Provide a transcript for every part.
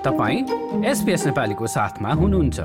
तपाईँ एसपिएस नेपालीको साथमा हुनुहुन्छ।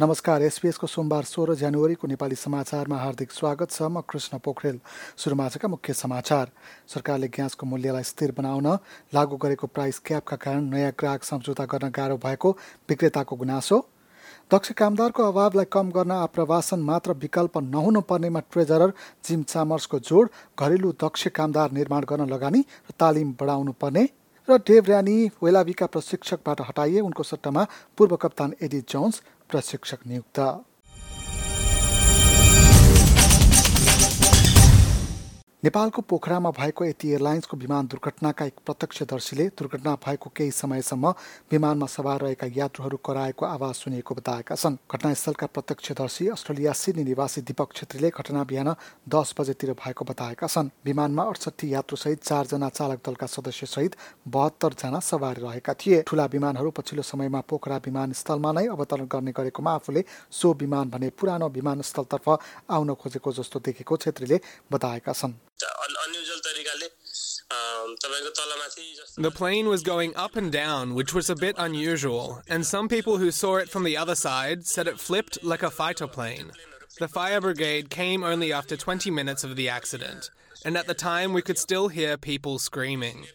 नमस्कार एसपिएसको सोमबार सोह्र जनवरीको नेपाली समाचारमा हार्दिक स्वागत छ। म कृष्ण पोखरेल। सुरुमा आजका मुख्य समाचार। सरकारले ग्यासको मूल्यलाई स्थिर बनाउन लागू गरेको प्राइस क्यापका कारण नयाँ ग्राहक सम्झौता गर्न गाह्रो भएको विक्रेताको गुनासो। दक्ष कामदारको अभावलाई कम गर्न आप्रवासन मात्र विकल्प नहुनु पर्नेमा ट्रेजरर जिम चामर्सको जोड घरेलु दक्ष कामदार निर्माण गर्न लगानी र तालिम बढाउनु पर्ने र डेभ र्यानी वेलावीका प्रशिक्षकबाट हटाइए उनको सट्टामा पूर्व कप्तान एडी जोन्स प्रशिक्षक नियुक्त। नेपालको पोखरामा भएको यति एयरलाइन्सको विमान दुर्घटनाका एक प्रत्यक्षदर्शीले दुर्घटना भएको केही समयसम्म विमानमा सवार रहेका यात्रुहरू कराएको आवाज सुनिएको बताएका छन्। घटनास्थलका प्रत्यक्षदर्शी अस्ट्रेलिया सिडनी निवासी दीपक छेत्रीले घटना बिहान दस बजेतिर भएको बताएका छन्। विमानमा अडसठी यात्रुसहित चारजना चालक दलका सदस्य सहित बहत्तर जना सवार रहेका थिए। ठूला विमानहरू पछिल्लो समयमा पोखरा विमानस्थलमा नै अवतरण गर्ने गरेकोमा आफूले सो विमान भने पुरानो विमानस्थलतर्फ आउन खोजेको जस्तो देखेको छेत्रीले बताएका छन्। The plane was going up and down, which was a bit unusual, and some people who saw it from the other side said it flipped like a fighter plane. The fire brigade came only after 20 minutes of the accident, and at the time we could still hear people screaming.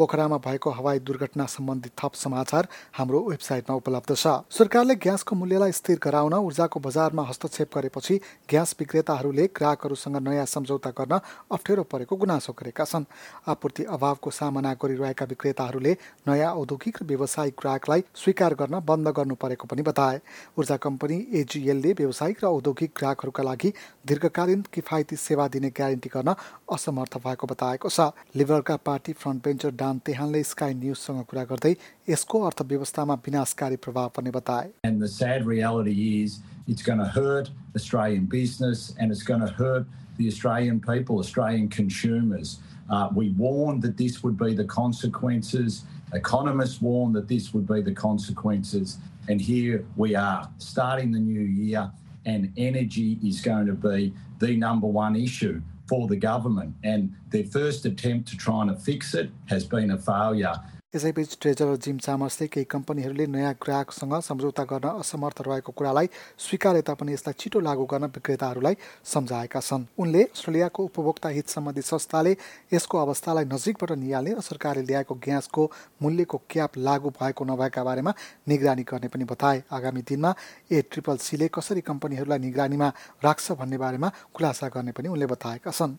पोखरामा भएको हवाई दुर्घटना सम्बन्धी थप समाचार हाम्रो वेबसाइटमा उपलब्ध छ। सरकारले ग्यासको मूल्यलाई स्थिर गराउन ऊर्जाको बजारमा हस्तक्षेप गरेपछि ग्यास विक्रेताहरूले ग्राहकहरूसँग नयाँ सम्झौता गर्न अप्ठ्यारो परेको गुनासो गरेका छन्। आपूर्ति अभावको सामना गरिरहेका विक्रेताहरूले नयाँ औद्योगिक र व्यावसायिक ग्राहकलाई स्वीकार गर्न बन्द गर्नु परेको पनि बताए। ऊर्जा कम्पनी एजिएलले व्यावसायिक र औद्योगिक ग्राहकहरूका लागि दीर्घकालीन किफायती सेवा दिने ग्यारेन्टी गर्न असमर्थ भएको बताएको छ। लिबरलका पार्टी फ्रन्ट बेन्चर डान तेहानले स्काई न्युजसँग कुरा गर्दै यसको अर्थव्यवस्थामा विनाशकारी प्रभाव पर्ने बताए And the sad reality is it's going to hurt Australian business and it's going to hurt the Australian people, Australian consumers. Uh, we warned that this would be the consequences. Economists warned that this would be the consequences. And here we are, starting the new year, and energy is going to be the number one issue for the government. And their first attempt to try and fix it has been a failure. यसैबीच treasurer Jim चामर्सले केही कम्पनीहरूले नयाँ ग्राहकसँग सम्झौता गर्न असमर्थ रहेको कुरालाई स्वीकारे तापनि यसलाई छिटो लागू गर्न विक्रेताहरूलाई सम्झाएका छन्। उनले अस्ट्रेलियाको उपभोक्ता हित सम्बन्धी संस्थाले यसको अवस्थालाई नजिकबाट निहाल्ने र सरकारले ल्याएको ग्यासको मूल्यको क्याप लागू भएको नभएका बारेमा निगरानी गर्ने पनि बताए। आगामी दिनमा ए ट्रिपल सीले कसरी कम्पनीहरूलाई निगरानीमा राख्छ भन्ने बारेमा खुलासा गर्ने पनि उनले बताएका छन्।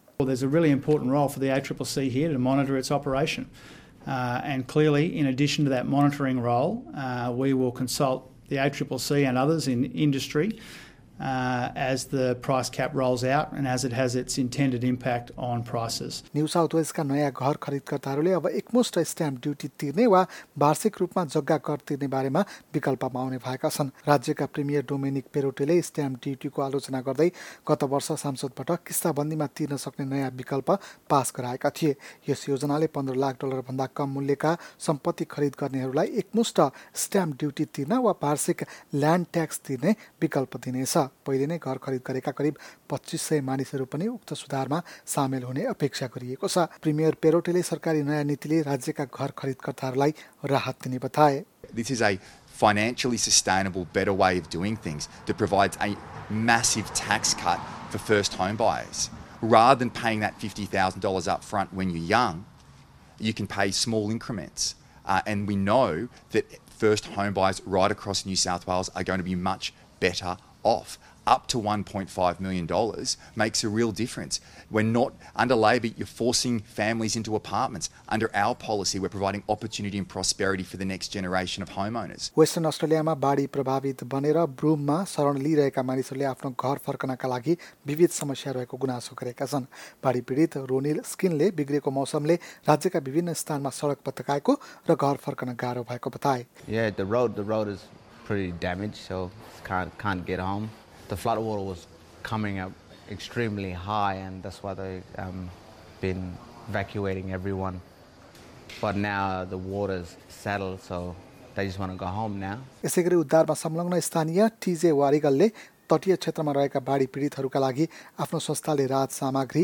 Uh, and clearly, in addition to that monitoring role, uh, we will consult the ACCC and others in industry as the price cap rolls out and as it has its intended impact on prices. New South वेल्सका नयाँ घर खरिदकर्ताहरूले अब एकमुष्ट stamp duty तिर्ने वा वार्षिक रूपमा जग्गा कर तिर्ने बारेमा विकल्पमा आउने भएका छन्। राज्यका प्रिमियर डोमेनिक पेरोटेले स्ट्याम्प ड्युटीको आलोचना गर्दै गत वर्ष सांसदबाट किस्ताबन्दीमा तिर्न सक्ने नयाँ विकल्प पास गराएका थिए। यस योजनाले पन्ध्र लाख डलरभन्दा कम मूल्यका सम्पत्ति खरिद गर्नेहरूलाई एकमुष्ट स्ट्याम्प ड्युटी तिर्न वा वार्षिक ल्यान्ड ट्याक्स तिर्ने विकल्प दिनेछ। पहिले नै घर खरिद गरेका करिब पच्चिस सय मानिसहरू पनि उक्त सुधारमा सामेल हुने अपेक्षा गरिएको छ प्रिमियर पेरोटेले सरकारी नयाँ नीतिले राज्यका घर खरिदकर्ताहरूलाई राहत दिने बताए This is a financially sustainable, better way of doing things that provides a massive tax cut for first home buyers. Rather than paying that $50,000 up front when you're young, you can pay small increments. Uh, and we know that first home buyers right across New South Wales are going to be much better off. Up to $1.5 million makes a real difference. We're not, under Labor, you're forcing families into apartments. Under our policy, we're providing opportunity and prosperity for the next generation of homeowners. Western अस्ट्रेलियामा बाढी प्रभावित बनेर ब्रुममा शरण लिइरहेका मानिसहरूले आफ्नो घर फर्कनका लागि विविध समस्या रहेको गुनासो गरेका छन् बाढी पीडित रोनिल स्किनले बिग्रेको मौसमले राज्यका विभिन्न स्थानमा सडक पत्काएको र घर फर्कन गाह्रो भएको बताए Yeah, the road the road is pretty damaged, so can't can't get home. The flood water was coming up extremely high, and that's why they um, been evacuating everyone. But now the water's settled, so they just want to go home now. यसै उद्धारमा संलग्न स्थानीय टिजे वारिगलले तटीय क्षेत्रमा रहेका बाढी पीडितहरूका लागि आफ्नो संस्थाले राहत सामग्री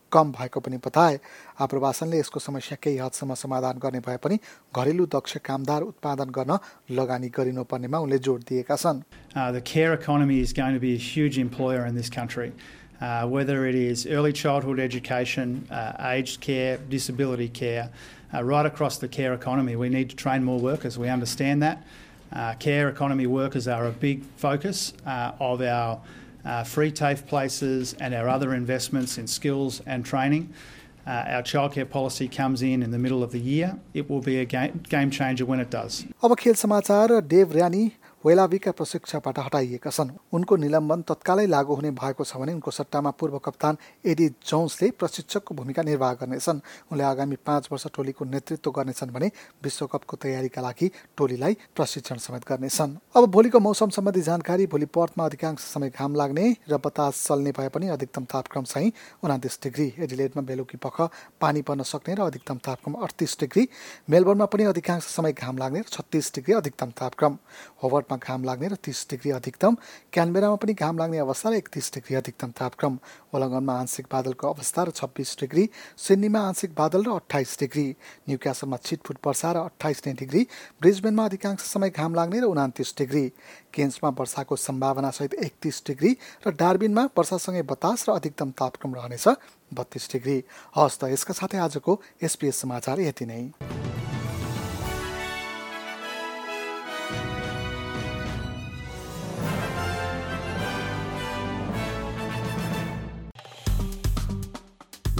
कम भएको पनि बताए आप्रवासनले यसको समस्या केही हदसम्म समाधान गर्ने भए पनि घरेलु दक्ष कामदार उत्पादन गर्न लगानी गरिनुपर्नेमा उनले जोड दिएका छन् Uh, the care economy is going to be a huge employer in this country. Uh, whether it is early childhood education, uh, aged care, disability care, uh, right across the care economy, we need to train more workers. We understand that. Uh, care economy workers are a big focus uh, of our uh, free TAFE places and our other investments in skills and training. Uh, our childcare policy comes in in the middle of the year. It will be a game, game changer when it does. अब खेल समाचार Dave र्यानी वेलावीका प्रशिक्षकबाट हटाइएका छन्। उनको निलम्बन तत्कालै लागू हुने भएको छ भने उनको सट्टामा पूर्व कप्तान एडी जोन्सले प्रशिक्षकको भूमिका निर्वाह गर्नेछन्। उनले आगामी पाँच वर्ष टोलीको नेतृत्व गर्नेछन् भने विश्वकपको तयारीका लागि टोलीलाई प्रशिक्षण समेत गर्नेछन्। अब भोलिको मौसम सम्बन्धी जानकारी भोलि पर्थमा अधिकांश समय घाम लाग्ने र बतास चल्ने भए पनि अधिकतम तापक्रम चाहिँ उनातिस डिग्री। एडिलेडमा बेलुकी पख पानी पर्न सक्ने र अधिकतम तापक्रम अडतिस डिग्री। मेलबोर्नमा पनि अधिकांश समय घाम लाग्ने र छत्तिस डिग्री अधिकतम तापक्रम। होवर्टमा घाम लाग्ने र तिस डिग्री अधिकतम क्यानबेरामा पनि घाम लाग्ने अवस्था र एकतिस डिग्री अधिकतम तापक्रम। वलङ्गनमा आंशिक बादलको अवस्था र छब्बिस डिग्री सिडनीमा आंशिक बादल र अठाइस डिग्री न्युक्यासलमा छिटफुट वर्षा र अठाइस डिग्री ब्रिजबेनमा अधिकांश समय घाम लाग्ने र उनातिस डिग्री। केन्समा वर्षाको सम्भावना सहित एकतिस डिग्री र डार्बिनमा वर्षासँगै बतास र अधिकतम तापक्रम रहनेछ बत्तीस डिग्री। हवस् त यसका साथै आजको एसपिएस समाचार यति नै।